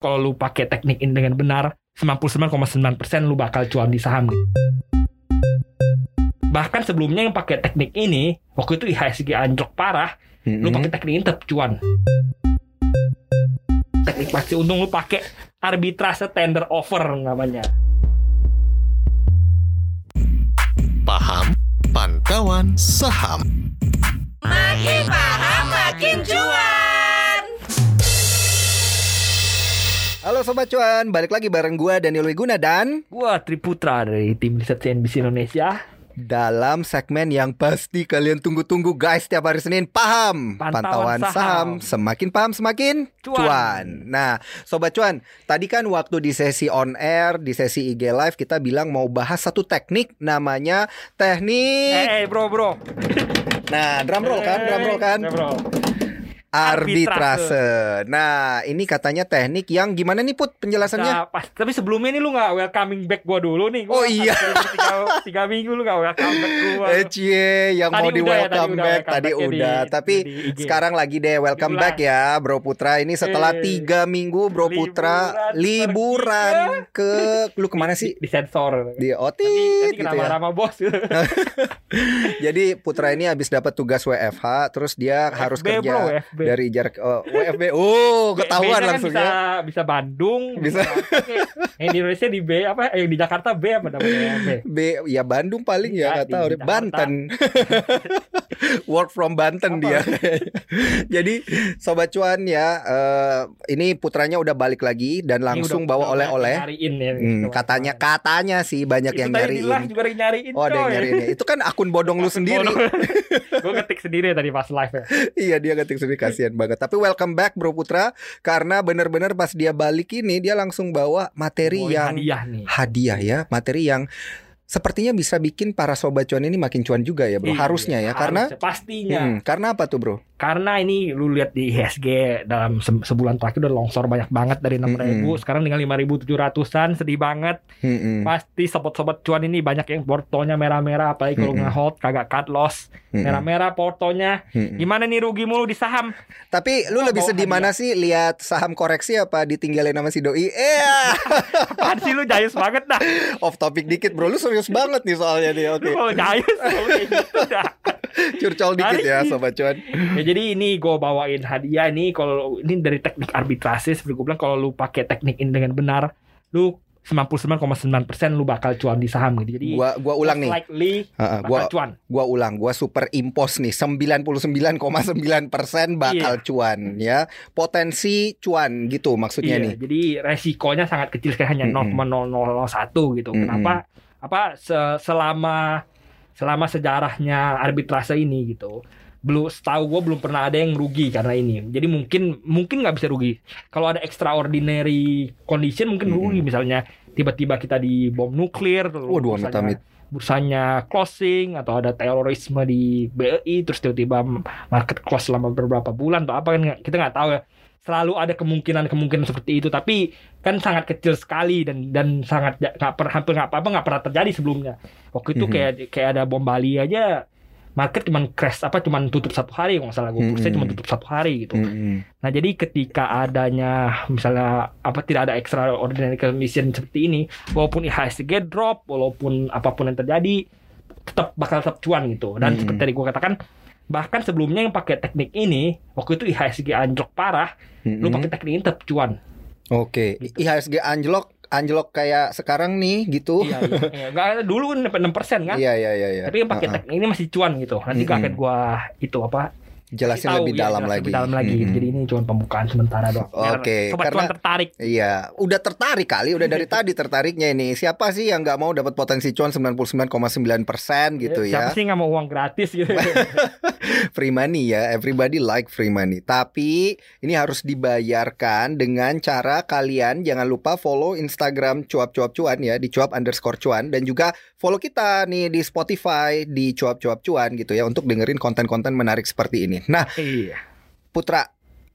Kalau lu pakai teknik ini dengan benar, 99,9% lu bakal cuan di saham. Bahkan sebelumnya yang pakai teknik ini, waktu itu IHSG anjlok parah, Mm-mm. lu pakai teknik ini tetap cuan. Teknik pasti untung lu pakai arbitrase tender offer namanya. Paham Pantauan Saham Makin paham makin cuan. Halo Sobat Cuan, balik lagi bareng gua Daniel Wiguna dan Gua Triputra dari tim riset CNBC Indonesia. dalam segmen yang pasti kalian tunggu-tunggu guys tiap hari Senin paham Pantauan saham. saham. semakin paham semakin Cuan. cuan. Nah, sobat cuan, tadi kan waktu di sesi on air, di sesi IG live kita bilang mau bahas satu teknik namanya teknik. Eh, eh, bro, bro. Nah, drum roll kan, drum roll kan. Eh, bro. Arbitrase. Nah, ini katanya teknik yang gimana nih Put penjelasannya? Nah, pas, tapi sebelumnya nih lu gak welcoming back gua dulu nih. Oh, Gua iya. Tiga, tiga minggu lu gak welcome back gua. Eh cie, yang Tadi mau di ya, welcome tadi udah back tadi udah, di- tapi di sekarang lagi deh welcome back ya Bro Putra ini setelah Eh, tiga minggu Bro Putra liburan liburan ke lu ke mana sih? Di sensor. Di Otit tadi gitu ya. sama bos Jadi Putra ini habis dapat tugas WFH, terus dia harus kerja bro, FB. Dari jarak oh, WFB. Oh, ketahuan kan langsung bisa, ya. bisa Bandung, Bisa. Yang di Indonesia di B apa? Yang di Jakarta B apa namanya? B. B ya Bandung paling ya Iya, nggak di tahu. Banten work from Banten Apa? dia jadi sobat cuan ya eh, ini putranya udah balik lagi dan langsung bawa oleh-oleh Nyariin ya. Hmm, katanya katanya sih banyak Itu yang tadi nyariin juga nyariin. oh ada yang nyariin ya. itu kan akun bodong lu sendiri Gue ketik sendiri tadi pas live ya. iya dia ketik sendiri kasihan banget tapi welcome back bro putra karena bener-bener pas dia balik ini dia langsung bawa materi Bawain yang hadiah nih. hadiah ya materi yang sepertinya bisa bikin para sobat cuan ini makin cuan juga ya bro Iya, harusnya ya karena harusnya. pastinya Hmm, karena apa tuh bro karena ini lu lihat di IHSG dalam se- sebulan terakhir udah longsor banyak banget dari 6000 Mm-mm. sekarang tinggal 5700-an sedih banget Hmm-mm. pasti sobat-sobat cuan ini banyak yang portonya merah-merah apalagi kalau Mm-mm. nge-hold kagak cut loss merah-merah portonya Hmm-mm. gimana nih rugi mulu di saham Tapi lu Gua lebih sedih mana sih lihat saham koreksi apa ditinggalin sama si doi? Eh, apaan sih lu jayus banget dah off topic dikit bro. Lu serius banget nih soalnya nih. Oke, jayus lu kayak gitu dah curcol dikit ya sobat cuan. ya jadi ini gue bawain hadiah nih kalau ini dari teknik arbitrase seperti gue bilang kalau lu pakai teknik ini dengan benar lu 99,9% lu bakal cuan di saham gitu jadi Gua gua ulang nih. likely bakal gua cuan gua ulang. Gua super impos nih. 99,9% bakal Iya. cuan ya. Potensi cuan gitu maksudnya iya nih. jadi resikonya sangat kecil sekali hanya Mm-mm. 0,0001 gitu Mm-mm. kenapa apa se- selama selama sejarahnya arbitrase ini gitu. Belum setahu gue belum pernah ada yang rugi karena ini. Jadi mungkin mungkin nggak bisa rugi. Kalau ada extraordinary condition mungkin rugi. Misalnya tiba-tiba kita di bom nuklir Waduh, amit-amit. bursanya closing atau ada terorisme di BRI terus tiba-tiba market close selama beberapa bulan atau apa kan kita nggak tahu ya selalu ada kemungkinan-kemungkinan seperti itu tapi kan sangat kecil sekali dan dan sangat nggak pernah hampir nggak apa-apa nggak pernah terjadi sebelumnya waktu itu Mhm. kayak kayak ada bom Bali aja market cuman crash apa cuman tutup satu hari kalau nggak salah gue Mhm. cuma tutup satu hari gitu Mm-mm. Nah, jadi ketika adanya misalnya apa tidak ada extraordinary condition seperti ini, walaupun IHSG drop, walaupun apa pun yang terjadi, tetap bakal tetap cuan gitu. Dan Mm-mm. seperti tadi gue katakan, bahkan sebelumnya yang pakai teknik ini, waktu itu IHSG anjlok parah, lu Mm-mm. pakai teknik ini tetap cuan. Oke, Gitu. IHSG anjlok anjlok kayak sekarang nih gitu. Iya, iya. Iya, dulu kan dapat 6% kan? Iya iya iya iya. Tapi yang pakai Uh-uh. teknik ini masih cuan gitu. Nanti Mm-mm. akan gua itu apa? Jelasin tahu, lebih ya, dalam jelasin lagi. Lebih dalam lagi. Mm-mm. Jadi ini cuma pembukaan sementara doang. Oke, Sobat karena- tertarik. Iya, udah tertarik kali, udah dari tadi tertariknya ini. Siapa sih yang nggak mau dapat potensi cuan 99,9% gitu ya? Siapa sih nggak mau uang gratis gitu? Free money ya, everybody like free money. Tapi ini harus dibayarkan dengan cara kalian jangan lupa follow Instagram cuap-cuap cuan ya di cuap underscore cuan dan juga follow kita nih di Spotify di cuap-cuap cuan gitu ya untuk dengerin konten-konten menarik seperti ini. Nah, iya. Putra,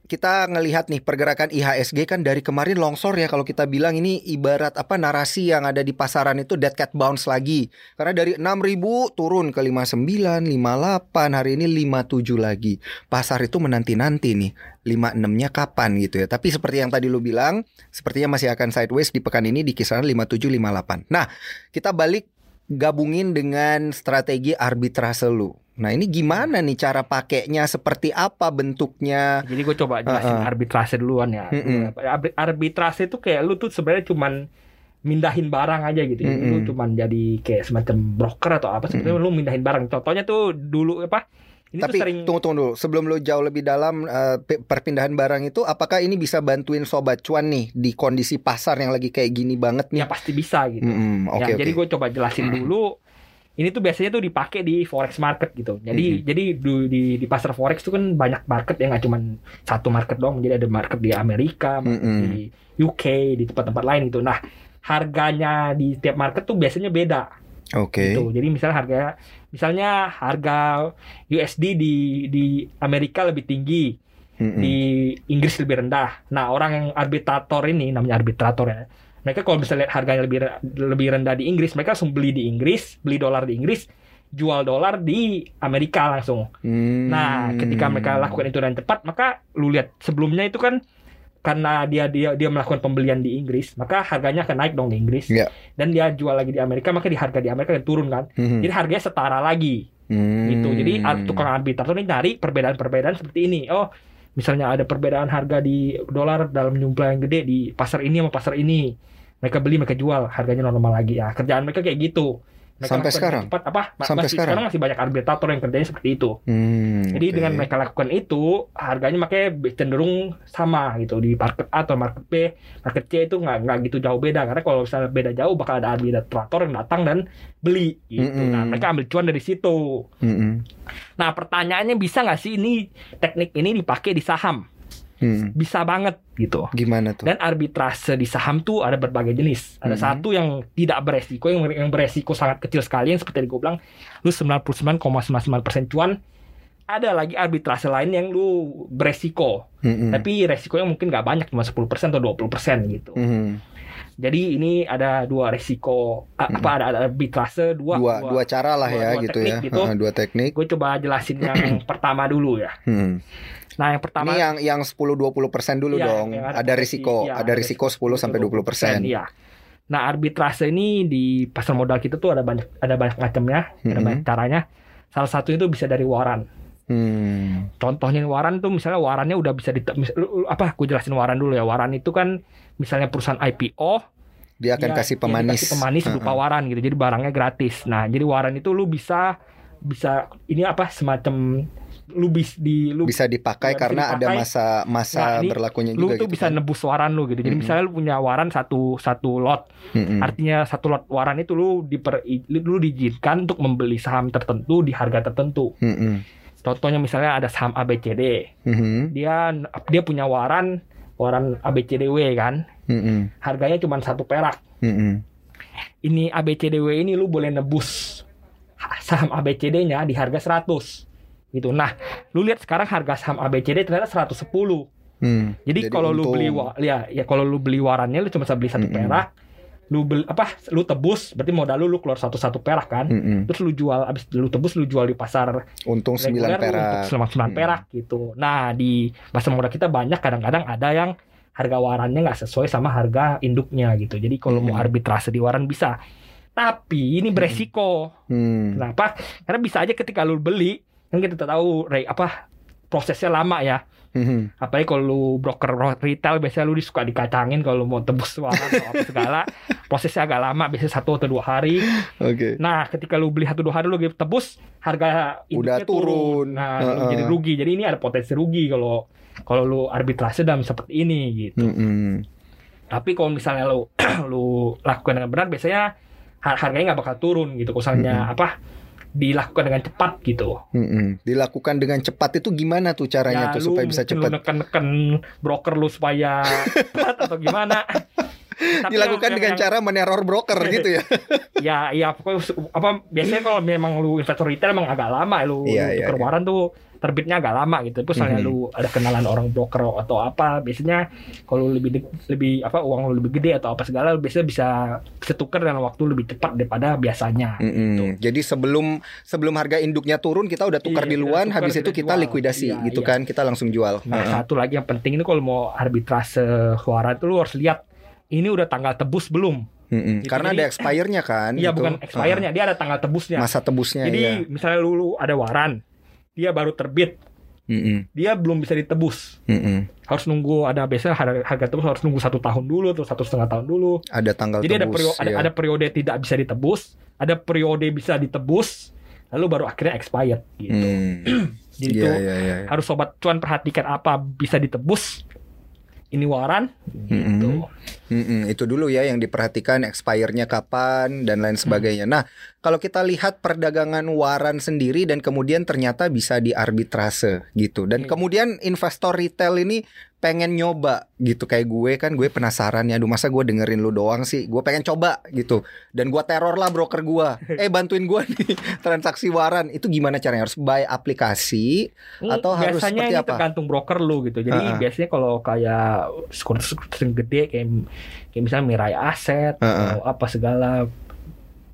kita ngelihat nih pergerakan IHSG kan dari kemarin longsor ya kalau kita bilang ini ibarat apa narasi yang ada di pasaran itu dead cat bounce lagi. Karena dari 6000 turun ke 59, 58, hari ini 57 lagi. Pasar itu menanti-nanti nih 56-nya kapan gitu ya. Tapi seperti yang tadi lu bilang, sepertinya masih akan sideways di pekan ini di kisaran 57 58. Nah, kita balik gabungin dengan strategi arbitrase lu. Nah ini gimana nih cara pakainya seperti apa bentuknya? Jadi gue coba jelasin Uh-uh. arbitrase duluan ya. Mm-mm. Arbi- Arbitrase itu kayak lu tuh sebenarnya cuman mindahin barang aja gitu. Jadi lu Mm-mm. cuman jadi kayak semacam broker atau apa sebetulnya lu mindahin barang. Contohnya tuh dulu apa? Ini Tapi sering tunggu tunggu dulu sebelum lu jauh lebih dalam pe- perpindahan barang itu, apakah ini bisa bantuin sobat cuan nih di kondisi pasar yang lagi kayak gini banget ya nih? pasti bisa gitu. Mm-mm, Oke ya, oke. jadi gue coba jelasin dulu. Ini tuh biasanya tuh dipakai di forex market gitu. Jadi Mhm. jadi du- di, di pasar forex tuh kan banyak market ya nggak cuma satu market doang. Jadi ada market di Amerika, market Mhm. di UK, di tempat-tempat lain gitu. Nah harganya di tiap market tuh biasanya beda. Oke. gitu. Jadi misalnya harga misalnya harga USD di di Amerika lebih tinggi, Mm-mm. di Inggris lebih rendah. Nah, orang yang arbitrator ini namanya arbitrator ya. Mereka kalau misalnya lihat harganya lebih lebih rendah di Inggris, mereka langsung beli di Inggris, beli dolar di Inggris, jual dolar di Amerika langsung. Hmm. Nah, ketika mereka lakukan itu dengan cepat, maka lu lihat sebelumnya itu kan karena dia dia dia melakukan pembelian di Inggris, maka harganya akan naik dong di Inggris. Iya. Dan dia jual lagi di Amerika, maka di harga di Amerika akan turun kan. Mhm. Jadi harganya setara lagi Hmm. gitu. Jadi tukang arbitrator ini nyari perbedaan-perbedaan seperti ini. Oh, misalnya ada perbedaan harga di dolar dalam jumlah yang gede di pasar ini sama pasar ini. Mereka beli, mereka jual, harganya normal lagi. Ya, kerjaan mereka kayak gitu. Mereka Sampai sekarang? Cepat apa? Sampai masih, sekarang? masih banyak arbitrator yang kerjanya seperti itu. Hmm, Jadi oke. dengan mereka lakukan itu, harganya makanya cenderung sama gitu di market A atau market B, market C itu nggak nggak gitu jauh beda karena kalau misalnya beda jauh bakal ada arbitrator yang datang dan beli gitu. Mm-mm. Nah mereka ambil cuan dari situ. Mm-mm. Nah pertanyaannya bisa nggak sih ini teknik ini dipakai di saham? Hmm. Bisa banget gitu. Gimana tuh? Dan arbitrase di saham tuh ada berbagai jenis. Ada Mhm. satu yang tidak beresiko, yang, yang beresiko sangat kecil sekali, yang seperti yang gue bilang, lu 99,99% cuan. Ada lagi arbitrase lain yang lu beresiko, Mm-mm. tapi resikonya mungkin nggak banyak, cuma 10% atau 20% gitu. Mhm. Jadi ini ada dua resiko, a- apa ada, ada arbitrase dua, dua, dua cara lah dua- ya dua gitu teknik ya. gitu. Dua teknik. Gue coba jelasin yang pertama dulu ya. Hmm. Nah yang pertama Ini yang yang 10 20% dulu Iya, dong. yang Ada, ada risiko, iya, ada ada risiko 10 sampai 20%. Iya. Nah, arbitrase ini di pasar modal kita tuh ada banyak ada banyak macamnya, ada Mhm. banyak caranya. Salah satu itu bisa dari waran. Hmm. Contohnya waran tuh misalnya warannya udah bisa di apa? Aku jelasin waran dulu ya. Waran itu kan misalnya perusahaan IPO Dia akan dia- kasih dia pemanis. dikasih pemanis berupa Heeh. waran gitu. Jadi barangnya gratis. Nah, jadi waran itu lu bisa bisa ini apa semacam lu bis di lu Bisa dipakai Bisa karena ada dipakai. masa masa Nah, ini berlakunya lu juga tuh gitu bisa kan. nebus waran lu gitu. Jadi Mhm. misalnya lu punya waran satu satu lot Mm-mm. Artinya satu lot waran itu lu diper lu diizinkan untuk membeli saham tertentu di harga tertentu. Mm-mm. Contohnya misalnya ada saham ABCD. Mhm. Dia dia punya waran waran ABCDW kan. Mm-mm. Harganya cuma satu perak. Mm-mm. Ini ABCDW ini lu boleh nebus saham ABCD-nya di harga 100 gitu. Nah, lu lihat sekarang harga saham ABCD ternyata 110. Hmm. Jadi, kalau lu beli ya ya kalau lu beli warannya lu cuma bisa beli satu Mm-mm. perak. Lu beli apa? Lu tebus berarti modal lu lu keluar satu satu perak kan. Mm-mm. terus lu jual abis lu tebus lu jual di pasar untung 9 reguler lu perak. untuk 9 Hmm. perak gitu nah di pasar modal kita banyak kadang-kadang ada yang harga warannya nggak sesuai sama harga induknya gitu jadi kalau mau Hmm. arbitrase di waran bisa tapi ini beresiko Hmm. kenapa karena bisa aja ketika lu beli kan kita tahu re, apa prosesnya lama ya Mhm. apalagi kalau lu broker retail biasanya lu suka dikacangin kalau lu mau tebus waran atau apa segala prosesnya agak lama biasanya satu atau dua hari Oke. Nah, ketika lu beli satu dua hari lu tebus, harga Udah induknya turun. Nah, lu Heeh. jadi rugi. Jadi ini ada potensi rugi kalau kalau lu arbitrase dalam seperti ini gitu. Mm-mm. Tapi kalau misalnya lu lu lakukan dengan benar, biasanya har- harganya nggak bakal turun gitu. Misalnya apa dilakukan dengan cepat gitu. Mm-mm. Dilakukan dengan cepat itu gimana tuh caranya tuh lu supaya bisa mungkin lu cepat? neken-neken broker lu supaya cepat atau gimana. Tapi Dilakukan yang- dengan yang- cara meneror broker gitu ya. ya ya pokoknya apa biasanya kalau memang lu investor retail emang agak lama lu, Iya, lu iya, tuker iya. waran tuh terbitnya agak lama gitu. Terus misalnya Mhm. lu ada kenalan orang broker atau apa, biasanya kalau lebih lebih apa uang lu lebih gede atau apa segala, lu biasanya bisa bisa tukar dalam waktu lebih cepat daripada biasanya. Mm-mm. Jadi sebelum sebelum harga induknya turun kita udah tukar Iya, di luar, tukar, habis itu kita jual. likuidasi Iya, gitu iya. kan, kita langsung jual. Nah, Heeh. satu lagi yang penting ini kalau mau arbitrase suara itu lu harus lihat ini udah tanggal tebus belum? Mm-mm. Gitu, Karena jadi- ada expirednya kan. Iya gitu. bukan expirednya, dia ada tanggal tebusnya. Masa tebusnya Jadi ya. misalnya lu, lu ada waran, dia baru terbit, Mm-mm. dia belum bisa ditebus. Mm-mm. Harus nunggu ada biasanya harga, harga tebus harus nunggu satu tahun dulu atau satu setengah tahun dulu. Ada tanggal Jadi ada tebus. periode ada, ya. ada periode tidak bisa ditebus, ada periode bisa ditebus, lalu baru akhirnya expired gitu. Hmm. Jadi Iya, itu iya, iya. harus sobat cuan perhatikan apa bisa ditebus. Ini waran gitu. Mm-mm, itu dulu ya yang diperhatikan expire-nya kapan dan lain sebagainya. Nah, kalau kita lihat perdagangan waran sendiri dan kemudian ternyata bisa diarbitrase gitu. Dan Iya. kemudian investor retail ini pengen nyoba gitu kayak gue kan gue penasaran ya aduh masa gue dengerin lu doang sih gue pengen coba gitu dan gue teror lah broker gue eh bantuin gue nih transaksi waran itu gimana caranya harus buy aplikasi Atau harus biasanya seperti ini apa? tergantung broker lu gitu. Jadi Ha-ha. biasanya kalau kayak sekuritas yang gede kayak kayak misalnya Mirai Aset Ha-ha. atau apa segala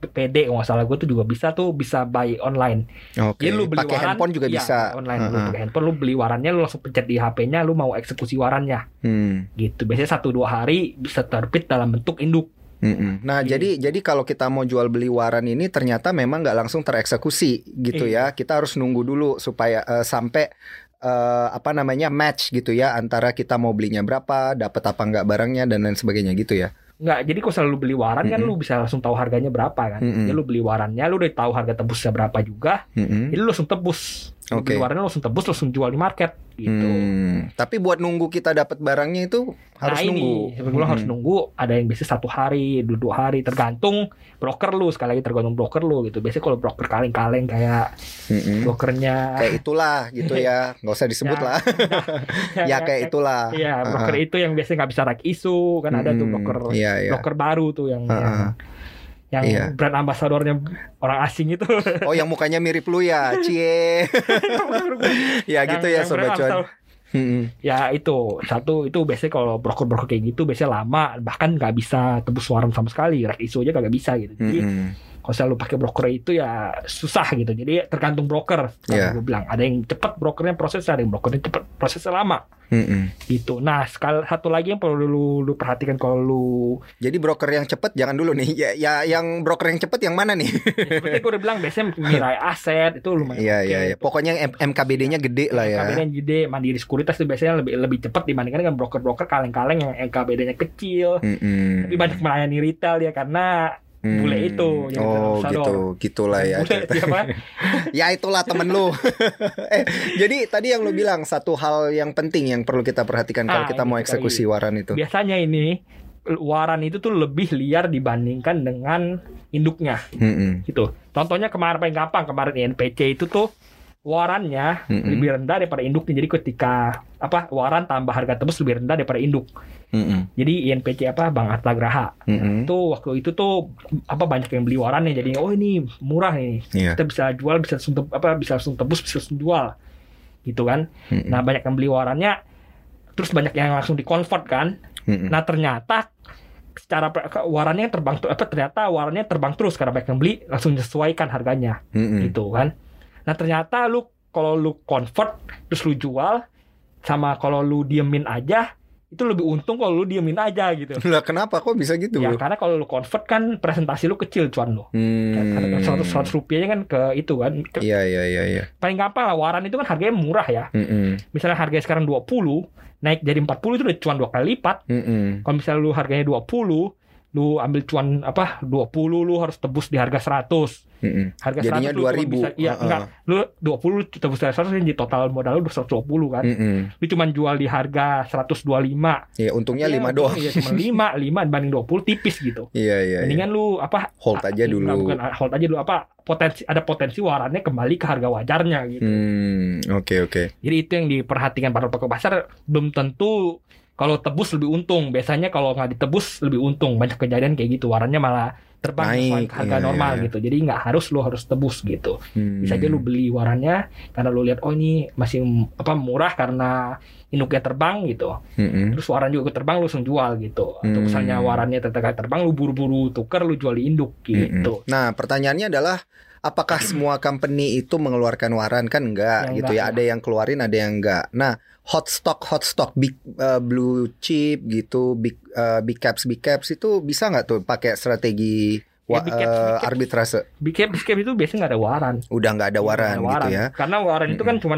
PD kalau nggak salah gue tuh juga bisa tuh bisa buy online. oke Jadi lu beli pakai waran handphone juga iya, bisa online. Lu Ha-ha. pakai handphone lu beli warannya lu langsung pencet di HP-nya lu mau eksekusi warannya Hmm. gitu. Biasanya satu dua hari bisa terbit dalam bentuk induk. Mm-mm. Nah, Iya. jadi jadi kalau kita mau jual beli waran ini ternyata memang nggak langsung tereksekusi gitu ya. Iya. Kita harus nunggu dulu supaya eh, sampai eh, apa namanya match gitu ya antara kita mau belinya berapa, dapat apa nggak barangnya dan lain sebagainya gitu ya. Nggak, jadi kalau selalu beli waran kan Mm-mm. lu bisa langsung tahu harganya berapa kan. Mm-mm. Jadi lu beli warannya lu udah tahu harga tebusnya berapa juga. Mm-mm. Jadi lu langsung tebus. Beli warannya langsung tebus langsung jual di market gitu. Hmm, Tapi buat nunggu kita dapat barangnya itu harus nah nunggu. ini sebelum harus nunggu ada yang bisa satu hari dua, dua hari tergantung broker lu sekali lagi tergantung broker lu gitu biasanya kalau broker kaleng-kaleng kayak Mm-mm. brokernya Kayak itulah gitu ya, nggak usah disebut Ya, lah. ya kayak itulah. Iya, broker Ah, itu yang biasanya nggak bisa rack isu kan ada tuh Mm-mm. broker Iya, iya. broker baru tuh yang Ah, yang, ah. Yang Iya. brand ambasadornya orang asing itu. Oh, yang mukanya mirip lu ya, cie. ya gitu ya Yang- yang sobat brand cuan. Mm-mm. Ya itu satu itu biasanya kalau broker-broker kayak gitu biasanya lama bahkan nggak bisa tebus waran sama sekali rack isu aja kagak bisa gitu. Jadi Mm-mm. Kalau selalu pakai broker itu ya susah gitu. Jadi tergantung broker. Tadi gue bilang ada yang cepat brokernya proses, ada yang brokernya cepat prosesnya lama Mm-mm. gitu. Nah sekali satu lagi yang perlu lu, lu perhatikan kalau lu Jadi broker yang cepet jangan dulu nih. Ya, ya yang broker yang cepet yang mana nih? ya, seperti gue udah bilang biasanya Mirai Aset itu lumayan. Iya oke. iya iya. Pokoknya yang M- MKBD-nya gede lah ya. NKBD-nya gede, Mandiri Sekuritas itu biasanya lebih lebih cepat dibandingkan dengan broker-broker kaleng-kaleng yang NKBD-nya kecil. Mm-mm. Tapi banyak melayani retail ya karena Hmm. bule itu yang Oh gitu, gitulah ya. bule siapa? ya itulah temen lu. eh, jadi tadi yang lu bilang satu hal yang penting yang perlu kita perhatikan kalau Ah, kita ini mau sekali. eksekusi waran itu. Biasanya ini waran itu tuh lebih liar dibandingkan dengan induknya Mm-mm. gitu. Contohnya kemarin paling gampang kemarin INPC itu tuh warannya Mm-mm. lebih rendah daripada induknya. Jadi ketika apa waran tambah harga tebus lebih rendah daripada induk. Mm-mm. Jadi INPC apa Bang Arta Graha Mm-mm. itu waktu itu tuh apa banyak yang beli warannya jadi oh ini murah ini Iya. kita bisa jual bisa langsung apa bisa langsung tebus bisa langsung jual gitu kan Mm-mm. nah banyak yang beli warannya terus banyak yang langsung dikonvert kan Mm-mm. nah ternyata secara warannya terbang apa ternyata warannya terbang terus karena banyak yang beli langsung disesuaikan harganya Mm-mm. gitu kan nah ternyata lu kalau lu convert terus lu jual sama kalau lu diemin aja itu lebih untung kalau lu diemin aja gitu Lah kenapa kok bisa gitu, Ya Bro? karena kalau lu convert kan presentasi lu kecil cuan lu. Hmm. Karena seratus seratus rupiahnya kan ke itu kan. Iya iya iya iya. Paling gampang lah waran itu kan harganya murah ya. Mm-mm. Misalnya harganya sekarang 20 naik jadi 40 itu udah cuan dua kali lipat. Mm-mm. Kalau misalnya lu harganya 20 lu ambil cuan apa 20 lu harus tebus di harga 100. Mm-mm. Harga Jadinya 100 lu cuma 2000. bisa iya Heeh. enggak lu 20 lu tebus dari 100 jadi total modal lu 120 kan. Mm-mm. Lu cuma jual di harga 125. Ya untungnya Iya, 5 doang. Iya cuma 5, 5 dibanding 20 tipis gitu. Iya iya. iya. Mendingan lu apa Hold aja dulu. enggak, bukan ah, hold aja dulu apa potensi ada potensi warannya kembali ke harga wajarnya gitu. Hmm, oke oke. Jadi itu yang diperhatikan para pelaku pasar belum tentu kalau tebus lebih untung. Biasanya kalau nggak ditebus lebih untung. Banyak kejadian kayak gitu. Warannya malah terbang Naik, sesuai harga iya, normal iya, iya. gitu. Jadi nggak harus lu harus tebus gitu. Hmm. Bisa aja lu beli warannya karena lu lihat oh ini masih apa murah karena induknya terbang gitu. Mm-mm. Terus waran juga terbang lu langsung jual gitu. Atau Hmm. misalnya warannya tetap terbang lu buru-buru tuker lu jual di induk gitu. Mm-mm. Nah, pertanyaannya adalah apakah semua company itu mengeluarkan waran kan enggak Yang gitu enggak, ya. Ada yang keluarin, ada yang enggak. Nah, hot stock hot stock big uh, blue chip gitu, big uh, big caps big caps itu bisa nggak tuh pakai strategi wa- caps, big uh, arbitrase? Big cap, big cap itu biasanya nggak ada waran. Udah nggak ada waran, Nggak ada gitu ya. Karena waran itu kan cuma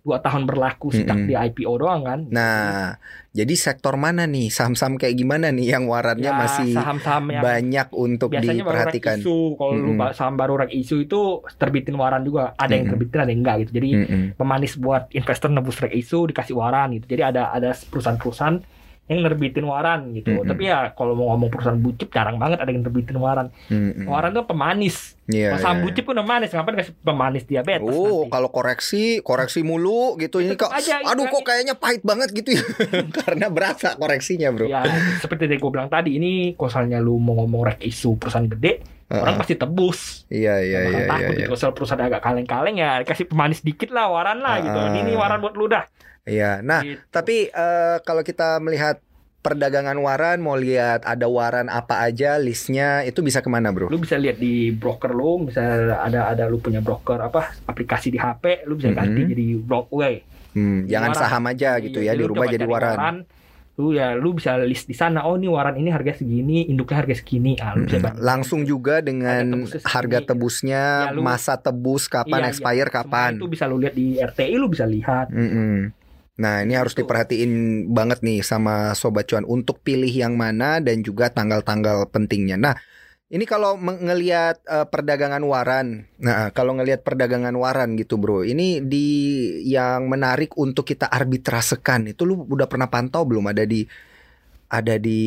dua tahun berlaku sejak Mm-mm. di IPO doang kan. Nah, jadi sektor mana nih saham-saham kayak gimana nih yang warannya Ya, masih saham-saham yang banyak untuk biasanya baru diperhatikan? isu kalau lu Mm-mm. ba- saham baru rek isu itu terbitin waran juga ada yang Mm-mm. terbitin ada yang enggak gitu jadi Mm-mm. pemanis buat investor nebus rek isu dikasih waran gitu jadi ada ada perusahaan-perusahaan yang nerbitin waran gitu Mm-mm. tapi ya kalau mau ngomong perusahaan bucip jarang banget ada yang terbitin waran Mm-mm. waran tuh pemanis Iya, Kalau saham iya, bucip udah manis ngapain kasih pemanis diabetes Oh, nanti? kalau koreksi, koreksi mulu gitu ini kok. Aja, Aduh, kok kayaknya pahit banget gitu ya. Karena berasa koreksinya, Bro. ya seperti yang gue bilang tadi ini kalau misalnya lu mau ngomong rek isu perusahaan gede Orang pasti tebus Iya, iya, iya, takut iya, gitu. Kalau soal perusahaan agak kaleng-kaleng ya kasih pemanis dikit lah waran lah gitu. Ah. Ini waran buat lu dah. Iya. Nah, Gitu. tapi eh, kalau kita melihat perdagangan waran, mau lihat ada waran apa aja listnya, itu bisa ke mana, Bro? lu bisa lihat di broker lu, bisa ada ada lu punya broker apa aplikasi di HP, lu bisa ganti Mhm. jadi Brockway. Hmm, jangan waran. saham aja gitu Iya, ya, lu dirubah jadi cari waran. Lu ya lu bisa list di sana. Oh, ini waran ini harga segini, induknya harga segini. Ah, lu bisa Mm-mm. bandingin. Langsung juga dengan Harga harga tebusnya, Ya, lu- masa tebus kapan, Iya, iya. expire Semua kapan. Itu bisa lu lihat di RTI lu bisa lihat. Mm-mm. Nah ini harus Gitu. diperhatiin banget nih sama Sobat Cuan untuk pilih yang mana dan juga tanggal-tanggal pentingnya. Nah ini kalau ngelihat eh, perdagangan waran, nah kalau ngelihat perdagangan waran gitu bro, ini di yang menarik untuk kita arbitrasekan itu lu udah pernah pantau belum ada di ada di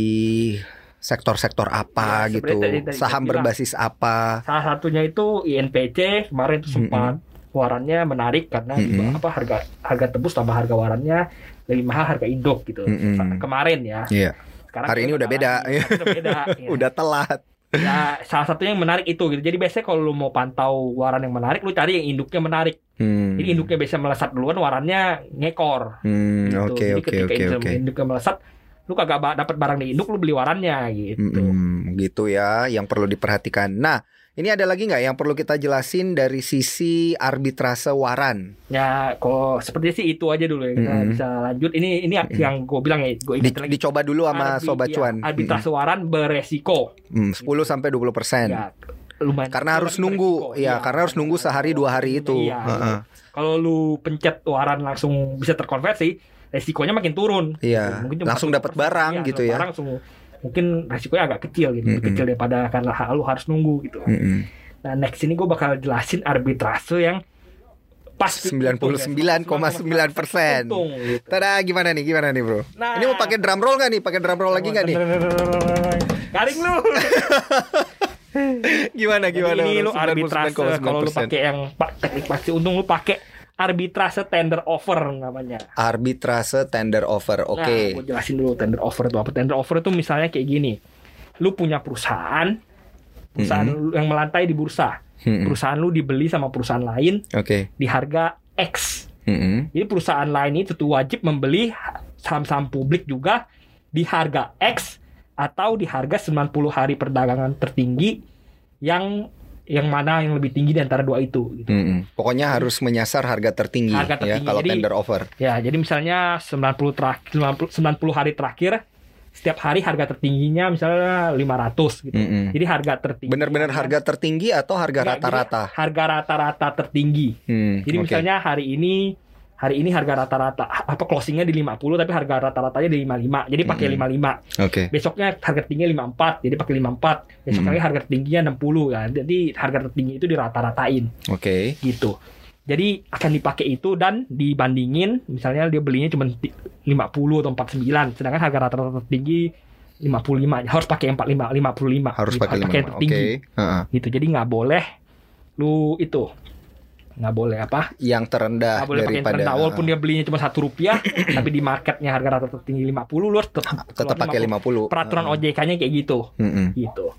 sektor-sektor apa Ya, gitu, tadi- tadi saham berbasis apa? Salah satunya itu INPC kemarin itu sempat warannya menarik karena di Mm-mm. apa harga harga tebus tambah harga warannya lebih mahal harga induk gitu. Mm-mm. Sa- Kemarin ya. Iya. Sekarang Hari ini udah beda. Udah beda. ya. Udah telat. Ya, salah satunya yang menarik itu gitu. Jadi biasanya kalau lu mau pantau waran yang menarik, lu cari yang induknya menarik. Hmm. Jadi induknya biasa melesat duluan, warannya ngekor. Hmm, Gitu. Oke Jadi oke ketika oke induk- oke. induknya melesat, lu kagak dapat barang di induk, lu beli warannya gitu. Mm-mm, gitu ya, yang perlu diperhatikan. Nah, ini ada lagi nggak yang perlu kita jelasin dari sisi arbitrase waran? Ya, kok seperti sih itu aja dulu ya. Kita Mm-mm. bisa lanjut. Ini ini yang gue bilang ya, gue Di- lagi. dicoba dulu sama Arbi- sobat ya, cuan. Arbitrase waran beresiko. Mm, 10 sampai 20 persen. Ya, lumayan. Karena harus nunggu, ya, karena harus nunggu sehari dua hari itu. Iya, Heeh. Kalau lu pencet waran langsung bisa terkonversi, resikonya makin turun. Iya, Mungkin langsung 1%, dapat barang iya, gitu ya. Barang langsung mungkin resikonya agak kecil gitu, lebih Mm-mm. kecil daripada karena lu harus nunggu gitu. Mm-mm. Nah, next ini gue bakal jelasin arbitrase yang pas 99,9%. untung, gitu. Tada, gimana nih? Gimana nih, Bro? Nah, Ini mau pakai drum roll nggak nih? Pakai drum roll lagi nggak nih? Garing lu. Gimana Jadi gimana? ini bro? lu arbitrase 99,9%. kalau lu pakai yang pa- teknik pasti untung lu pakai arbitrase tender offer namanya. arbitrase tender offer. Oke. Nah, gue jelasin dulu tender offer itu apa. Tender offer itu misalnya kayak gini. Lu punya perusahaan, perusahaan lu yang melantai di bursa. Mm-mm. Perusahaan lu dibeli sama perusahaan lain Oke. di harga X. Mm-mm. Jadi perusahaan lain itu tuh wajib membeli saham-saham publik juga di harga X atau di harga 90 hari perdagangan tertinggi yang yang mana yang lebih tinggi di antara dua itu gitu. Mm-mm. Pokoknya harus menyasar harga tertinggi, Harga ya tertinggi. kalau Jadi- tender offer. Ya, jadi misalnya 90 terakhir 90, 90 hari terakhir setiap hari harga tertingginya misalnya 500 gitu. Mm-mm. Jadi harga tertinggi. Benar-benar harga tertinggi atau harga jadi rata-rata? Harga rata-rata tertinggi. Hmm, Jadi oke. misalnya hari ini hari ini harga rata-rata apa closingnya di 50 tapi harga rata-ratanya di 55. Jadi pakai Mm-mm. 55. Oke. Besoknya harga tingginya 54, jadi pakai 54. Besok Mm. lagi harga tingginya 60 ya. Jadi harga tertinggi itu dirata-ratain Oke. gitu. Jadi akan dipakai itu dan dibandingin misalnya dia belinya cuma ti- 50 atau 49 sedangkan harga rata-rata tertinggi 55 harus pakai 45 55 Harus gitu, pakai yang 55. Oke. tertinggi Heeh. gitu. Jadi nggak boleh lu itu nggak boleh apa Yang terendah nggak boleh pakai yang daripada terendah walaupun dia belinya cuma satu rupiah tapi di marketnya harga rata tertinggi 50 lu harus tetap, tetap pakai 50. peraturan Heeh. OJK-nya kayak gitu Mm-mm. gitu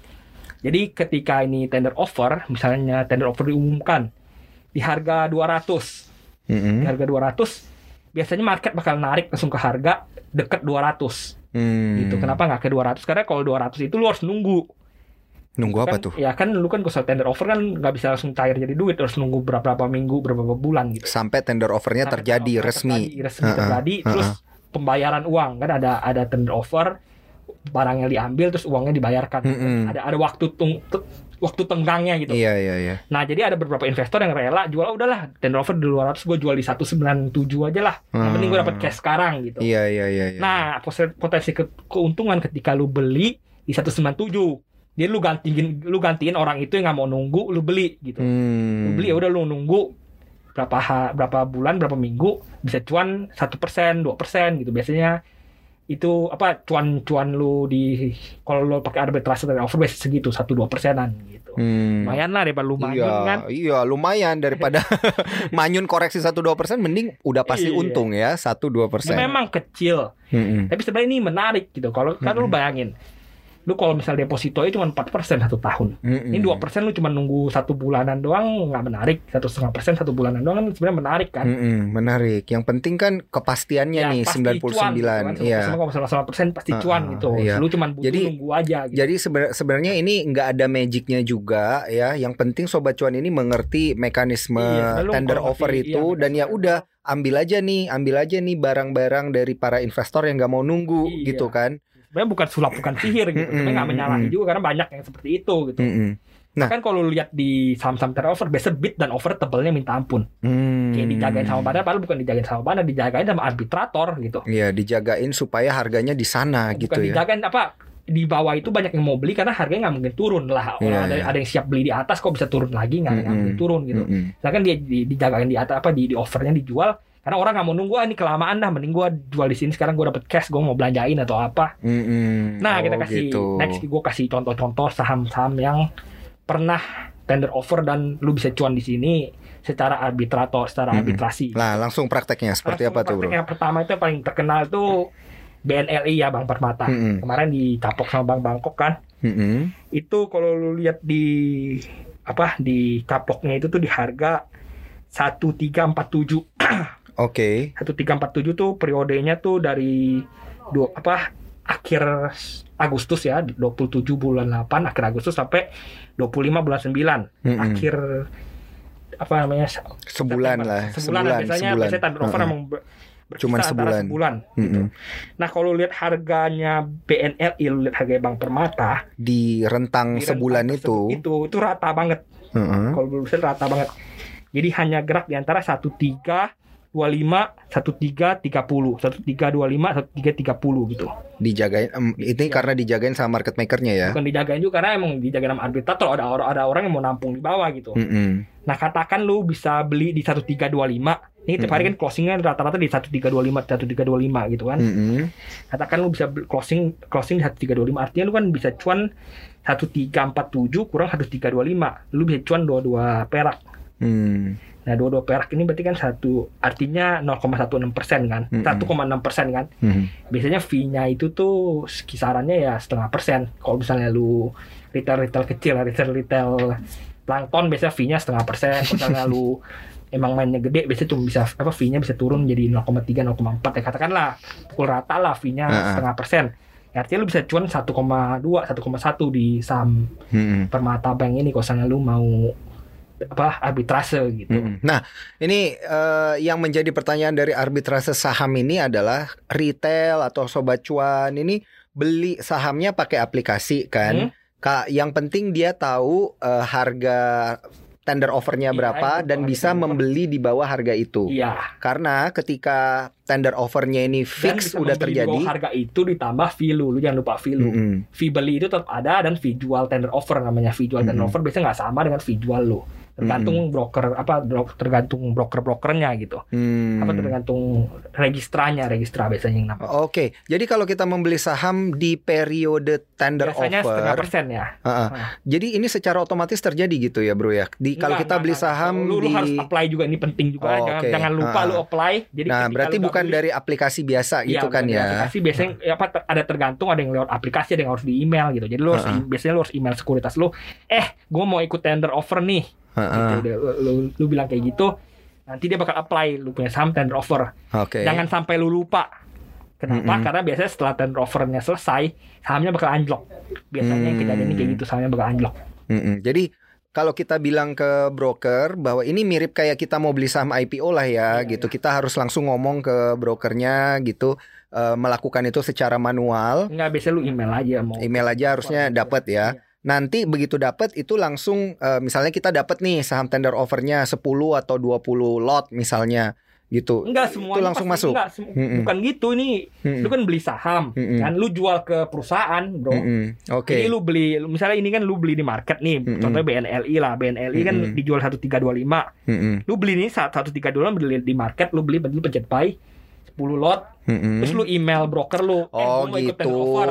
Jadi ketika ini tender offer, misalnya tender offer diumumkan di harga 200, Mm-mm. di harga 200, biasanya market bakal narik langsung ke harga deket 200 Hmm. gitu. Kenapa nggak ke 200? Karena kalau 200 itu lu harus nunggu. Nunggu apa Kan- tuh? Ya kan lu kan kalau tender offer kan nggak bisa langsung cair jadi duit, harus nunggu berapa minggu, berapa bulan gitu. Sampai tender offernya Sampai terjadi tender offer resmi. terjadi, resmi Ha-ha, terjadi, terus pembayaran uang kan ada ada tender offer, barangnya diambil terus uangnya dibayarkan. Mm-mm. Ada ada waktu tung, tu- waktu tenggangnya gitu. Iya iya iya. Nah, jadi ada beberapa investor yang rela jual "Oh, udahlah tender offer di 200 gue jual di 197 aja lah. Yang penting gue dapat cash sekarang gitu. Iya iya iya. iya. Nah, potensi ke- keuntungan ketika lu beli di 197. Jadi lu gantiin lu gantiin orang itu yang nggak mau nunggu, lu beli gitu. Hmm. Lu beli ya udah lu nunggu berapa ha- berapa bulan, berapa minggu bisa cuan satu persen, dua persen gitu. Biasanya itu apa cuan-cuan lu di kalau lu pakai arbitrase dari offer base segitu satu dua persenan gitu. Hmm. Lumayan lah daripada lu manyun iya, kan. iya lumayan daripada manyun koreksi 1 2% mending udah pasti Iya. untung ya 1 2%. Ya, memang kecil, Mm-mm. tapi sebenarnya ini menarik gitu. Kalau kan lu Mm-mm. bayangin, lu kalau misalnya deposito itu cuma 4% satu tahun. Mm-mm. Ini dua persen lu cuma nunggu satu bulanan doang nggak menarik. Satu setengah persen satu bulanan doang kan sebenarnya menarik kan. Mm-mm, menarik. Yang penting kan kepastiannya Ya, nih pasti 99. cuan, gitu kan. Iya. Sama persen pasti Ah, cuan gitu. iya. Lu cuma butuh Jadi- nunggu aja gitu. Jadi sebenarnya sebenarnya ini nggak ada magicnya juga ya. Yang penting sobat cuan ini mengerti mekanisme Iya, tender offer ngerti, itu iya, dan ya udah ambil aja nih, ambil aja nih barang-barang dari para investor yang nggak mau nunggu Iya. gitu kan. Sebenarnya bukan sulap bukan sihir gitu. Tapi nggak menyalahi mm-mm. juga karena banyak yang seperti itu gitu. Mm-mm. Nah. Kan kalau lu lihat di saham-saham tender offer, biasa bid dan offer tebelnya minta ampun. Hmm. Kayak dijagain sama badan, padahal bukan dijagain sama badan, dijagain sama arbitrator gitu. Iya, dijagain supaya harganya di sana bukan gitu ya. dijagain apa di bawah itu banyak yang mau beli karena harganya nggak mungkin turun lah orang Iya, ada, iya. ada yang siap beli di atas kok bisa turun lagi nggak nggak Mm-mm. mungkin turun gitu Mm-mm. Sedangkan dia di, dijagain di atas apa di, di offernya dijual karena orang nggak mau nunggu ah, ini kelamaan dah mending gua jual di sini sekarang gua dapet cash gua mau belanjain atau apa Mm-mm. nah kita Oh, kasih gitu. next gua kasih contoh-contoh saham-saham yang pernah tender offer dan lu bisa cuan di sini secara arbitrator secara Mm-mm. arbitrasi Nah, langsung prakteknya seperti Langsung apa tuh, Bro? praktek Yang pertama itu yang paling terkenal tuh BNLI ya Bang Permata Mm-mm. kemarin dicapok sama Bang Bangkok kan Mm-mm. itu kalau lu lihat di apa di kapoknya itu tuh di harga 1347 Oke. 1347 tuh periodenya tuh dari dua apa akhir Agustus ya 27 bulan 8 akhir Agustus sampai 25 bulan 9 Mm-mm. akhir apa namanya Sebulan September. lah, sebulan, sebulan, biasanya sebulan. biasanya ber- berkisar Cuman antara sebulan. sebulan gitu. Mm-mm. Nah kalau lihat harganya BNLI lu lihat harga Bank Permata Di rentang di sebulan rentang itu. itu itu rata banget Heeh. kalau belum bisa rata banget. Jadi hanya gerak di antara 13 25 13 30 13 25 13 30 gitu. dijagain em, ini Iya. karena dijagain sama market makernya ya. Bukan dijagain juga karena emang dijagain sama arbitrator ada orang ada orang yang mau nampung di bawah gitu. Mm-mm. Nah, katakan lu bisa beli di 1325. Ini tiap hari kan closingnya rata-rata di 1325 1325 gitu kan. Mm-mm. Katakan lu bisa closing closing di 1325 artinya lu kan bisa cuan 1347 kurang 1325. Lu bisa cuan 22 perak. Hmm. Nah, 22 perak ini berarti kan satu artinya 0,16 persen kan, Mm-mm. 1,6 persen kan. Hmm. Biasanya fee-nya itu tuh kisarannya ya setengah persen. Kalau misalnya lu retail retail kecil, retail retail plankton biasanya fee-nya setengah persen. Kalau Misalnya lu emang mainnya gede, biasanya cuma bisa apa fee-nya bisa turun jadi 0,3, 0,4 ya katakanlah pukul rata lah fee-nya Ah, ah. setengah persen. Ya, Artinya lu bisa cuan 1,2, 1,1 di saham Mm-mm. Permata Bank ini kalau misalnya lu mau apa arbitrase gitu. Mm-mm. Nah, ini eh, yang menjadi pertanyaan dari arbitrase saham ini adalah retail atau sobat cuan ini beli sahamnya pakai aplikasi kan. Hmm. Kak, yang penting dia tahu eh, harga tender offernya Iya, berapa itu dan bisa tender offer. membeli di bawah harga itu. Iya. Karena ketika tender offernya ini fix udah membeli di terjadi. bawah harga itu ditambah fee lu, lu jangan lupa fee lu. Mm-mm. Fee beli itu tetap ada dan fee jual tender offer namanya fee jual tender Mm-mm. offer biasanya nggak sama dengan fee jual lu. Tergantung broker apa tergantung broker-brokernya gitu. Hmm. Apa tergantung registranya, registra biasanya yang namanya. Oke, jadi kalau kita membeli saham di periode tender Biasanya setengah offer, persen ya. Heeh. Ah. jadi ini secara otomatis terjadi gitu ya, Bro ya. Di kalau kita beli saham lu, lu di harus apply juga ini penting juga Oh, jangan, oke. jangan lupa Ah. lu apply jadi Nah, berarti lu bukan beli- dari aplikasi biasa gitu Iya, kan ya. Aplikasi biasanya ya apa ter- ada tergantung ada yang lewat aplikasi ada yang harus di email gitu. Jadi lu harus Heeh. biasanya lu harus email sekuritas lu, "Eh, gue mau ikut tender offer nih." Gitu, dia- lu, lu- lu bilang kayak gitu, nanti dia bakal apply lu punya saham tender offer. Oke. Jangan sampai lu lupa. Kenapa? Mm-mm. Karena biasanya setelah tender offernya selesai, sahamnya bakal anjlok. Biasanya yang kejadian ini kayak Hmm. gitu, sahamnya bakal anjlok. Mm-mm. Jadi kalau kita bilang ke broker bahwa ini mirip kayak kita mau beli saham IPO lah ya Iya, gitu. Kita harus langsung ngomong ke brokernya gitu eh, melakukan itu secara manual. Enggak, biasanya lu email aja mau. Email aja harusnya dapat ya. Nanti begitu dapat itu langsung eh, misalnya kita dapat nih saham tender offernya 10 atau 20 lot misalnya gitu. Enggak semua Itu langsung masuk? Enggak, sem- Mm-mm. bukan gitu ini. Mm-mm. Lu kan beli saham, Mm-mm. kan lu jual ke perusahaan, Bro. Mm-mm. Oke. Jadi lu beli misalnya ini kan lu beli di market nih, Mm-mm. contohnya BNLI lah. BNLI kan Mm-mm. dijual 1325. Mm-mm. Lu beli nih saat 1325 beli di market, lu beli lu pencet buy 10 lot, Mm-mm. terus lu email broker lu, eh Oh mau ikut gitu. offer.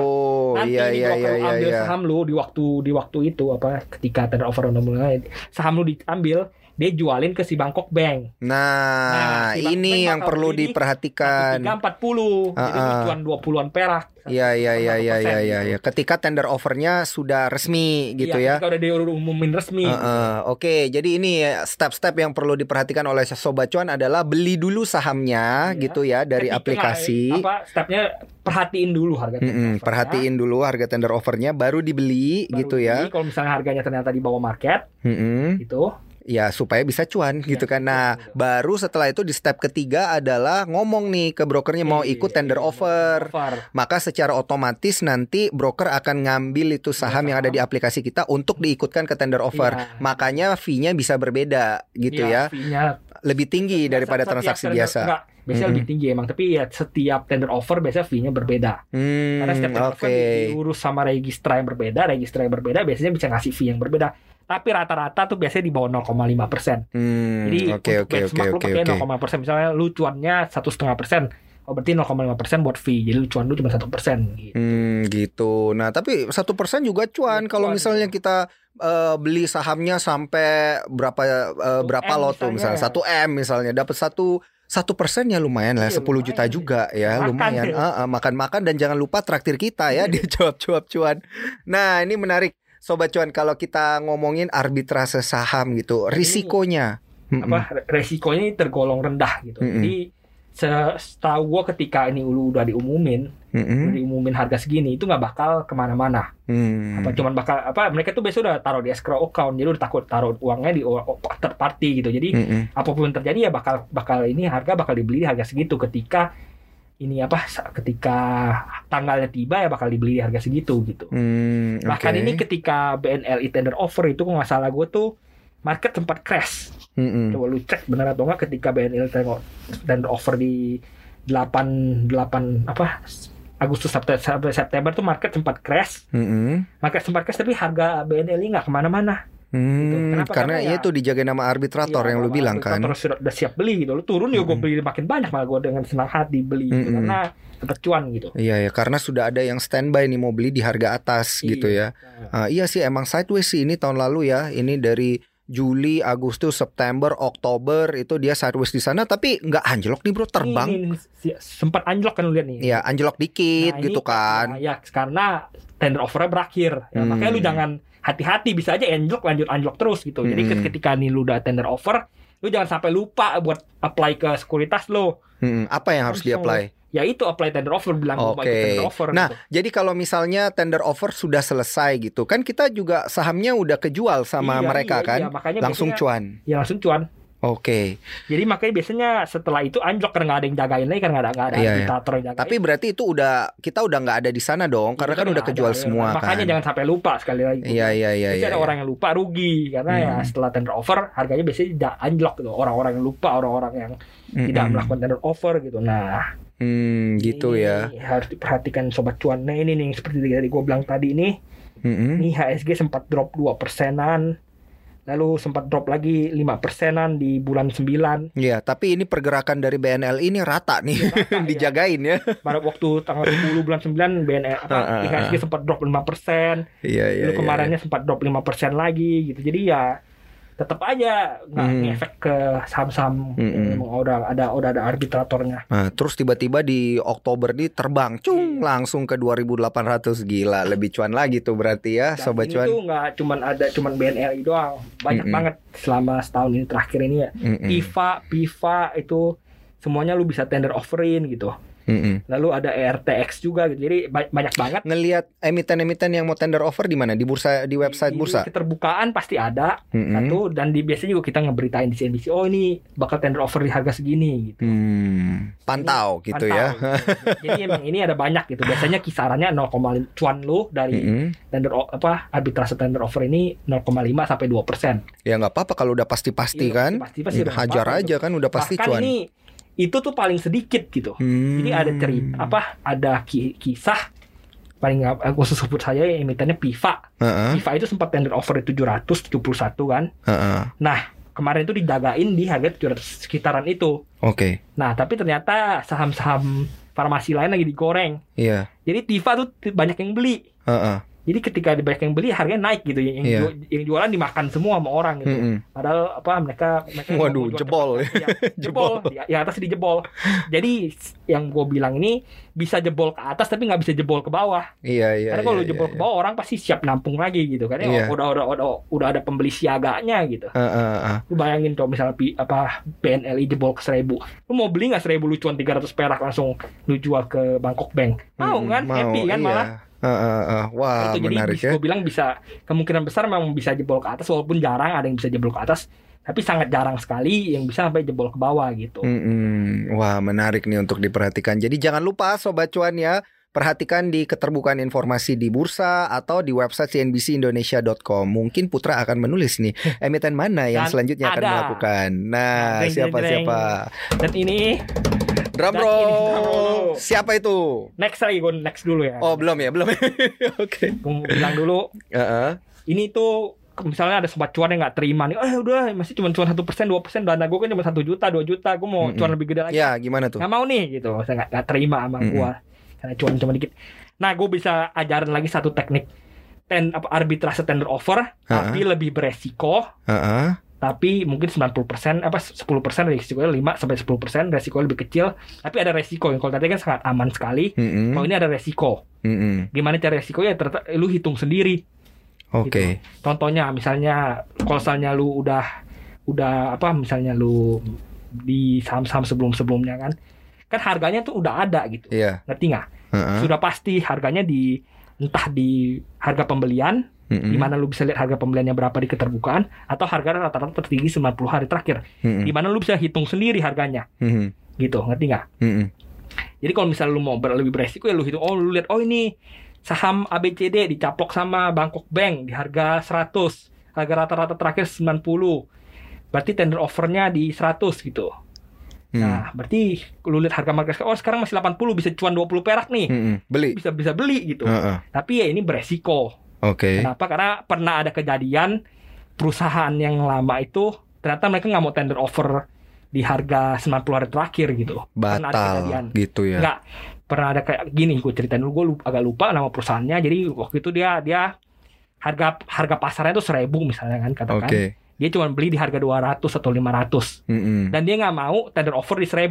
Nanti Iya ini iya broker iya lu iya ambil iya. saham lu di waktu di waktu itu apa ketika tender offer udah mulai saham lu diambil dia jualin ke si Bangkok Bank. Nah, Nah, si ini Ben yang perlu nih, diperhatikan. 1340. Jadi lu Ah, ah. cuan 20-an perak. Iya iya iya iya iya iya gitu. ya. Ketika tender offernya sudah resmi gitu ya. Iya, ketika udah diumumin resmi. Heeh, Oke, jadi ini ya, step-step yang perlu diperhatikan oleh sobat cuan adalah beli dulu sahamnya Iya. gitu ya dari Ketika, aplikasi. Apa stepnya perhatiin dulu harga tender Mm-mm, offernya. perhatiin dulu harga tender offernya baru dibeli Baru gitu ya. Kalau misalnya harganya ternyata di bawah market Mm-mm. gitu. Ya supaya bisa cuan gitu kan. Nah, betul. baru setelah itu di step ketiga adalah ngomong nih ke brokernya mau Iya, ikut iya, tender iya, offer. offer. Maka secara otomatis nanti broker akan ngambil itu saham yang ada di aplikasi kita untuk diikutkan ke tender offer. Iya. Makanya fee-nya bisa berbeda gitu Iya, ya. fee-nya Lebih tinggi daripada transaksi biasa. Enggak, biasanya Mm-mm. lebih tinggi emang, tapi ya setiap tender offer biasanya fee-nya berbeda. Hmm, Karena setiap tender oke. offer diurus sama registra yang berbeda, registra yang berbeda biasanya bisa ngasih fee yang berbeda. Tapi rata-rata tuh biasanya di bawah 0,5 persen. Hmm, Jadi oke untuk oke oke benchmark lu oke pakai oke. 0,5 persen. Misalnya lu cuannya satu setengah persen, oh berarti 0,5 persen buat fee. Jadi lu cuan lu cuma satu persen. Gitu. Hmm, gitu. Nah, tapi satu persen juga cuan Ya, kalau misalnya kita eh, beli sahamnya sampai berapa Satu berapa tuh misalnya satu m misalnya dapat satu satu persen ya lumayan lah Iya, 10 juta lumayan. juga ya Makan lumayan ya. Ah, ah, makan-makan dan jangan lupa traktir kita ya di cuap-cuap cuan nah ini menarik sobat cuan kalau kita ngomongin arbitrase saham gitu risikonya. Apa resikonya ini tergolong rendah gitu. Mm-mm. Jadi se- setahu gua ketika ini lu udah diumumin, Mm-mm. udah diumumin harga segini itu nggak bakal ke mana-mana. Hmm. Apa cuman bakal apa mereka tuh biasa udah taruh di escrow account, jadi udah takut taruh uangnya di third party gitu. Jadi Mm-mm. apa pun terjadi ya bakal bakal ini harga bakal dibeli di harga segitu ketika ini apa ketika tanggalnya tiba ya bakal dibeli di harga segitu gitu. Hmm, Bahkan oke. ini ketika BNLI tender offer itu kok nggak salah gue tuh market sempat crash. Mm-mm. Coba lu cek benar atau enggak ketika BNLI tender offer di 8 8 apa Agustus September, September tuh market sempat crash. Mm-mm. Market sempat crash tapi harga BNLI nggak ke mana-mana. Hmm, Kenapa? karena Karena ya- itu dijaga nama arbitrator Iya, yang lu bilang kan. arbitrator sudah, udah siap beli gitu. Lu turun ya gue beli makin banyak malah gue dengan senang hati beli gitu. Mm-mm. karena dapat cuan gitu. Iya ya, karena sudah ada yang standby nih mau beli di harga atas gitu ya. Iya. Ah, iya sih emang sideways sih ini tahun lalu ya. Ini dari Juli, Agustus, September, Oktober itu dia sideways di sana tapi nggak anjlok nih bro terbang. Ini, ini, sempat anjlok kan lu lihat nih. Iya, anjlok dikit Nah, gitu ini- kan. nah, ya karena tender offernya berakhir. Ya, Hmm. Makanya lu jangan hati-hati bisa aja anjlok lanjut anjlok terus gitu. Jadi Hmm. ketika nih lu udah tender offer, lu jangan sampai lupa buat apply ke sekuritas lo. Hmm, apa yang harus Langsung. di-apply? Ya itu apply tender offer bilang Oke. ikut tender offer. Nah, gitu. jadi kalau misalnya tender offer sudah selesai gitu, kan kita juga sahamnya udah kejual sama Iya, mereka iya, kan, iya. Makanya langsung biasanya- cuan. Ya langsung cuan. Oke. Jadi makanya biasanya setelah itu anjlok karena nggak ada yang jagain lagi karena nggak ada nggak ada Iya, iya. arbitator yang jagain. Tapi berarti itu udah kita udah nggak ada di sana dong, karena Itu kan udah kejual ada. semua Makanya kan. jangan sampai lupa sekali lagi. Iya iya iya Jadi iya. ada iya. orang yang lupa rugi karena ya Hmm. setelah tender offer harganya biasanya tidak anjlok gitu. Orang-orang yang lupa, orang-orang yang tidak Mm-mm. melakukan tender offer gitu. Nah, Hmm, gitu ini ya. Harus diperhatikan sobat cuan. Nah, ini nih seperti tadi gue bilang tadi ini, Mm-mm. ini HSG sempat drop 2 persenan. Lalu sempat drop lagi 5 persenan di bulan 9 Iya, tapi ini pergerakan dari BNL ini rata nih, Rata, ya. dijagain ya. Pada waktu tanggal 10 bulan 9 BNL apa Ah, ah, ah. IHSG sempat drop 5 persen. Iya iya. Lalu iya, kemarinnya sempat drop 5 persen lagi gitu. Jadi ya tetap aja nggak Hmm. ngefek ke saham-saham Hmm. yang emang udah ada udah ada arbitratornya. Nah, terus tiba-tiba di Oktober nih terbang, cung langsung ke 2.800 gila, lebih cuan lagi tuh berarti ya, Dan sobat ini cuan. tuh nggak cuman ada cuman BNLI doang, banyak Mm-mm. banget selama setahun ini terakhir ini ya. Mm-mm, PIFA, PIFA itu semuanya lu bisa tender offerin gitu. Mm-mm. Lalu ada E ERTX juga gitu. Jadi ba- banyak banget Ngelihat emiten-emiten yang mau tender offer di mana? Di bursa, di website Di- bursa. di keterbukaan pasti ada Mm-mm. satu dan di biasanya juga kita ngeberitain di CNBC oh ini bakal tender offer di harga segini gitu. Hmm, pantau gitu Pantau, ya. gitu. Jadi emang ini ada banyak gitu. Biasanya kisarannya 0,5 cuan lu dari Mm-mm. tender apa arbitrase tender offer ini 0,5 sampai 2 persen. Ya nggak apa-apa kalau udah pasti-pasti Iya, kan. pasti-pasti udah Hajar aja kan udah pasti Bahkan cuan. ini itu tuh paling sedikit gitu. Hmm. Jadi ada cerita apa ada ki- kisah paling nggak aku sebut saya emitennya PIFA. Heeh, PIFA itu sempat tender offer di 771 kan. heeh. Kemarin itu dijagain di harga 700 sekitaran itu. Oke. Nah, tapi ternyata saham-saham farmasi lain lagi digoreng. Iya. Jadi TIFA tuh banyak yang beli. Heeh. Jadi ketika ada banyak yang beli harganya naik gitu. Yang, Iya. ju- yang jualan dimakan semua sama orang gitu. Mm-mm. Padahal apa mereka mereka Waduh, mau jual jebol. Iya, jebol. Di, yang atas dijebol. Jadi yang gue bilang ini bisa jebol ke atas tapi nggak bisa jebol ke bawah. Iya, iya. Karena kalau iya, jebol iya, ke bawah orang pasti siap nampung lagi gitu. Karena Iya. udah, udah udah udah ada pembeli siaganya gitu. iya. Heeh, heeh. Lu bayangin kalau misalnya pi- apa BNLI jebol ke seribu, lu mau beli nggak seribu lu cuan 300 perak langsung lu jual ke Bangkok Bank? Mau Mm-mm, kan? Happy kan iya. malah. Heeh, heeh. Wah, itu jadi menarik bisa ya. gue bilang bisa kemungkinan besar memang bisa jebol ke atas walaupun jarang ada yang bisa jebol ke atas tapi sangat jarang sekali yang bisa sampai jebol ke bawah gitu. Mm-mm. Wah, menarik nih untuk diperhatikan. Jadi jangan lupa sobat cuan ya, perhatikan di keterbukaan informasi di bursa atau di website cnbcindonesia.com. Mungkin Putra akan menulis nih emiten mana yang Dan selanjutnya akan ada. melakukan. Nah, Jreng, jreng, siapa jreng. siapa? Dan ini Drum roll. ini drum roll. Siapa itu? next lagi gue next dulu ya. Oh, belum ya, belum. Oke. Gue mau bilang dulu Heeh. ini tuh misalnya ada sobat cuan yang nggak terima nih, eh udah masih cuma cuan satu persen dua persen dana gue kan cuma satu juta dua juta, gue mau cuan lebih gede lagi. Ya, gimana tuh? nggak mau nih gitu saya nggak nggak terima sama gua karena cuan cuma dikit nah gue bisa ajarin lagi satu teknik ten apa arbitrase tender offer tapi lebih beresiko Heeh. Tapi mungkin 90% apa 10% resikonya 5 sampai 10% resikonya lebih kecil tapi ada resiko yang kalau tadi kan sangat aman sekali Mm-mm. kalau ini ada resiko Mm-mm. gimana cara resikonya ternyata lu hitung sendiri Oke. contohnya misalnya kalau misalnya lu udah udah apa misalnya lu di saham-saham sebelum-sebelumnya kan kan harganya tuh udah ada gitu Iya. ngerti nggak Heeh. sudah pasti harganya di entah di harga pembelian Mm-mm. di mana lu bisa lihat harga pembeliannya berapa di keterbukaan atau harga rata-rata tertinggi 90 hari terakhir Mm-mm. di mana lu bisa hitung sendiri harganya Mm-mm. gitu ngerti nggak Mm-mm. jadi kalau misalnya lu mau ber- lebih beresiko ya lu hitung oh lu lihat oh ini saham ABCD dicaplok sama Bangkok Bank di harga 100 harga rata-rata terakhir 90 berarti tender offernya di 100 gitu Mm. nah berarti lu lihat harga market oh sekarang masih 80 bisa cuan 20 perak nih Mm-mm. Beli. bisa bisa beli gitu Heeh. tapi ya ini beresiko Oke. Kenapa? Karena pernah ada kejadian perusahaan yang lama itu ternyata mereka nggak mau tender offer di harga 90 hari terakhir gitu. Pernah ada kejadian. Batal gitu ya. Nggak pernah ada kayak gini gue ceritain dulu gue lupa, agak lupa nama perusahaannya jadi waktu itu dia dia harga harga pasarnya itu seribu misalnya kan katakan Oke. dia cuma beli di harga 200 atau 500 Mm-mm. dan dia nggak mau tender offer di 1000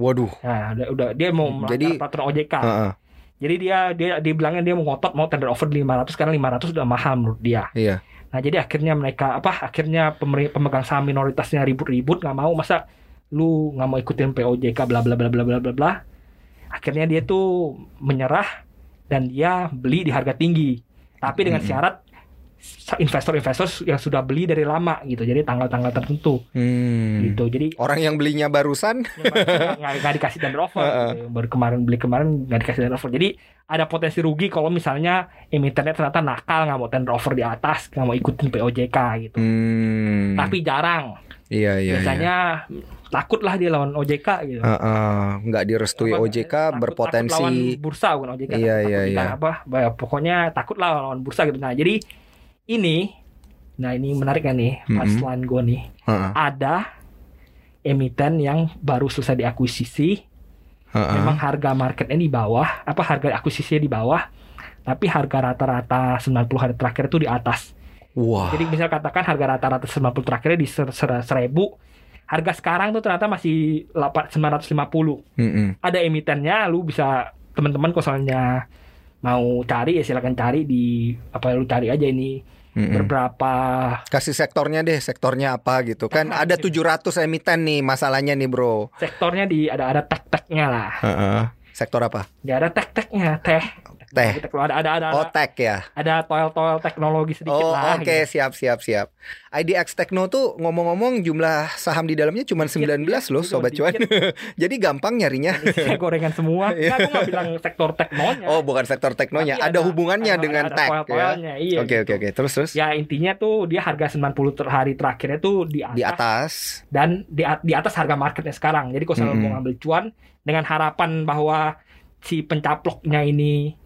Waduh. nah udah, udah dia mau melanggar Jadi- peraturan OJK Heeh. Jadi dia dia dia bilangnya dia mau ngotot mau tender offer di 500 karena 500 udah mahal menurut dia Iya. Nah jadi akhirnya mereka apa? Akhirnya pemegang saham minoritasnya ribut-ribut nggak mau masa lu nggak mau ikutin POJK bla bla bla bla bla bla bla. Akhirnya dia tuh menyerah dan dia beli di harga tinggi. Tapi dengan syarat investor-investor yang sudah beli dari lama gitu. Jadi tanggal-tanggal tertentu Hmm. gitu. Jadi Orang yang belinya barusan. nggak dikasih tender offer. Heeh. gitu. Baru kemarin beli kemarin nggak dikasih tender offer. Jadi ada potensi rugi kalau misalnya emitennya ternyata nakal nggak mau tender offer di atas, nggak mau ikutin POJK gitu. Hmm. Tapi jarang. iya iya. Biasanya takut lah dia lawan OJK gitu. iya. Heeh. nggak direstui Apa, OJK takut- berpotensi. takut lawan bursa bukan OJK. Iya, takut iya, iya. Apa? Pokoknya takut lah lawan bursa gitu. Nah jadi ini, nah ini menarik kan nih, pas Mm-mm. line gue nih, Heeh. ada emiten yang baru selesai diakuisisi, Heeh. memang harga marketnya di bawah, apa harga akuisisinya di bawah, tapi harga rata-rata 90 hari terakhir itu di atas. Wah. Jadi misal katakan harga rata-rata 90 terakhirnya di ser- ser- 1000 harga sekarang tuh ternyata masih 8 950 Mm-mm. ada emitennya lu bisa teman-teman kalau soalnya mau cari ya silakan cari di apa lu cari aja ini Mm-mm. beberapa Kasih sektornya deh, sektornya apa gitu kan? Ada gitu. 700 emiten nih masalahnya nih bro. sektornya di ada ada tek-teknya lah Heeh. Sektor apa? ya ada tek-teknya teh Teh. Gitu, ada ada ada Oh ada, tech ya. ada toil-toil teknologi sedikit Oh lah oke gitu. siap siap siap. IDX Techno tuh ngomong-ngomong jumlah saham di dalamnya cuma Dikit, 19 iya, loh sobat cuan. Jadi gampang nyarinya. Isinya gorengan semua. Nggak, gue nggak bilang sektor teknonya Oh bukan sektor teknonya, Tapi ada, hubungannya ada- dengan ada tech ya. iya Oke gitu. oke oke. Terus terus ya intinya tuh dia harga 90 ter- hari terakhirnya tuh di atas, di atas. dan di, di atas harga marketnya sekarang. Jadi kalau misalnya Mm-mm. mau ngambil cuan dengan harapan bahwa si pencaploknya ini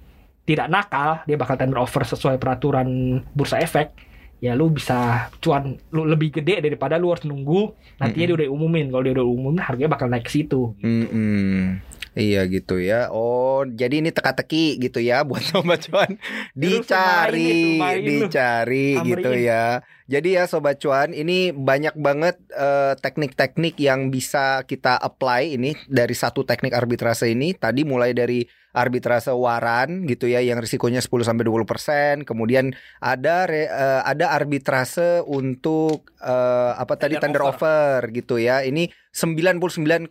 tidak nakal, dia bakal tender offer sesuai peraturan bursa efek. Ya lu bisa cuan lu lebih gede daripada lu harus nunggu nantinya dia udah umumin. Kalau dia udah umumin harganya bakal naik ke situ. Mm-mm. Iya gitu ya. Oh, jadi ini teka-teki gitu ya buat sobat cuan. Dicari, sumain lu. dicari gitu ya. Jadi ya sobat cuan, ini banyak banget eh, teknik-teknik yang bisa kita apply ini dari satu teknik arbitrase ini. Tadi mulai dari arbitrase waran gitu ya yang risikonya 10 sampai 20%, kemudian ada re- eh, ada arbitrase untuk eh, apa tadi Tender tender over. gitu ya. Ini 99,9%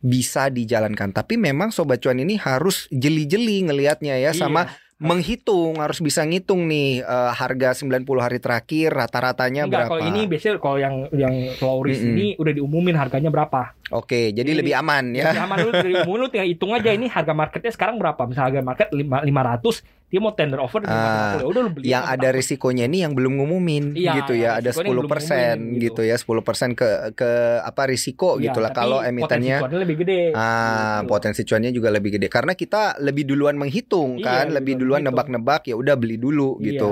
bisa dijalankan. Tapi memang sobat cuan ini harus jeli-jeli ngelihatnya ya sama Iya. Menghitung harus bisa ngitung nih eh, harga 90 hari terakhir rata-ratanya berapa. kalau ini biasanya kalau yang yang low risk Mm-mm. ini udah diumumin harganya berapa. Oke, jadi Jadi- lebih aman Ya, ya. aman lu dari umum lu tinggal hitung aja ini harga marketnya sekarang berapa. Misalnya harga market lima- 500, dia mau tender offer di 550. Ya udah lu beli. Yang ada risikonya ini yang belum ngumumin Iya, gitu ya, ada risikonya yang 10% belum ngumumin, gitu. gitu. ya, 10% ke ke apa risiko Iya, gitu lah tapi kalau potensi emitennya cuannya lebih gede. Ah, Gitu. potensi cuannya juga lebih gede karena kita lebih duluan menghitung Iya, kan, lebih duluan nebak-nebak ya udah beli dulu Iya, gitu.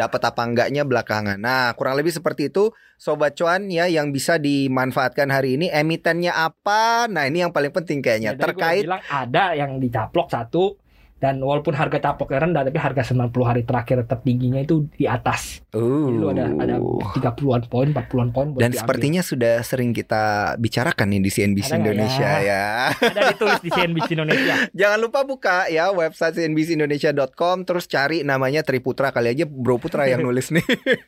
dapat apa enggaknya belakangan. Nah, kurang lebih seperti itu sobat cuan ya yang bisa dimanfaatkan hari ini emitennya apa? Nah, ini yang paling penting kayaknya Ya, terkait bilang ada yang dicaplok satu dan walaupun harga caploknya rendah tapi harga 90 hari terakhir tertingginya itu di atas. Jadi lu ada ada Uh. 30-an poin, 40-an poin dan diambil. sepertinya sudah sering kita bicarakan nih di CNBC Ada nggak Indonesia ya. ada ditulis di CNBC Indonesia. Jangan lupa buka ya website cnbcindonesia.com terus cari namanya Triputra kali aja Bro Putra yang nulis nih.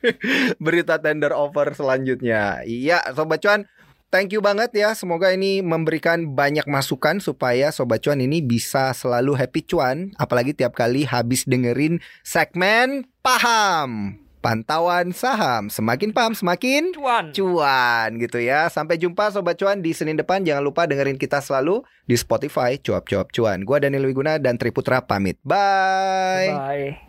Berita tender offer selanjutnya. Iya, sobat cuan Thank you banget ya. Semoga ini memberikan banyak masukan supaya sobat cuan ini bisa selalu happy cuan apalagi tiap kali habis dengerin segmen paham. Pantauan saham semakin paham semakin Cuan. cuan gitu ya. Sampai jumpa sobat cuan di Senin depan. Jangan lupa dengerin kita selalu di Spotify cuap-cuap cuan. Gua Daniel Wiguna dan Triputra pamit. Bye. Bye.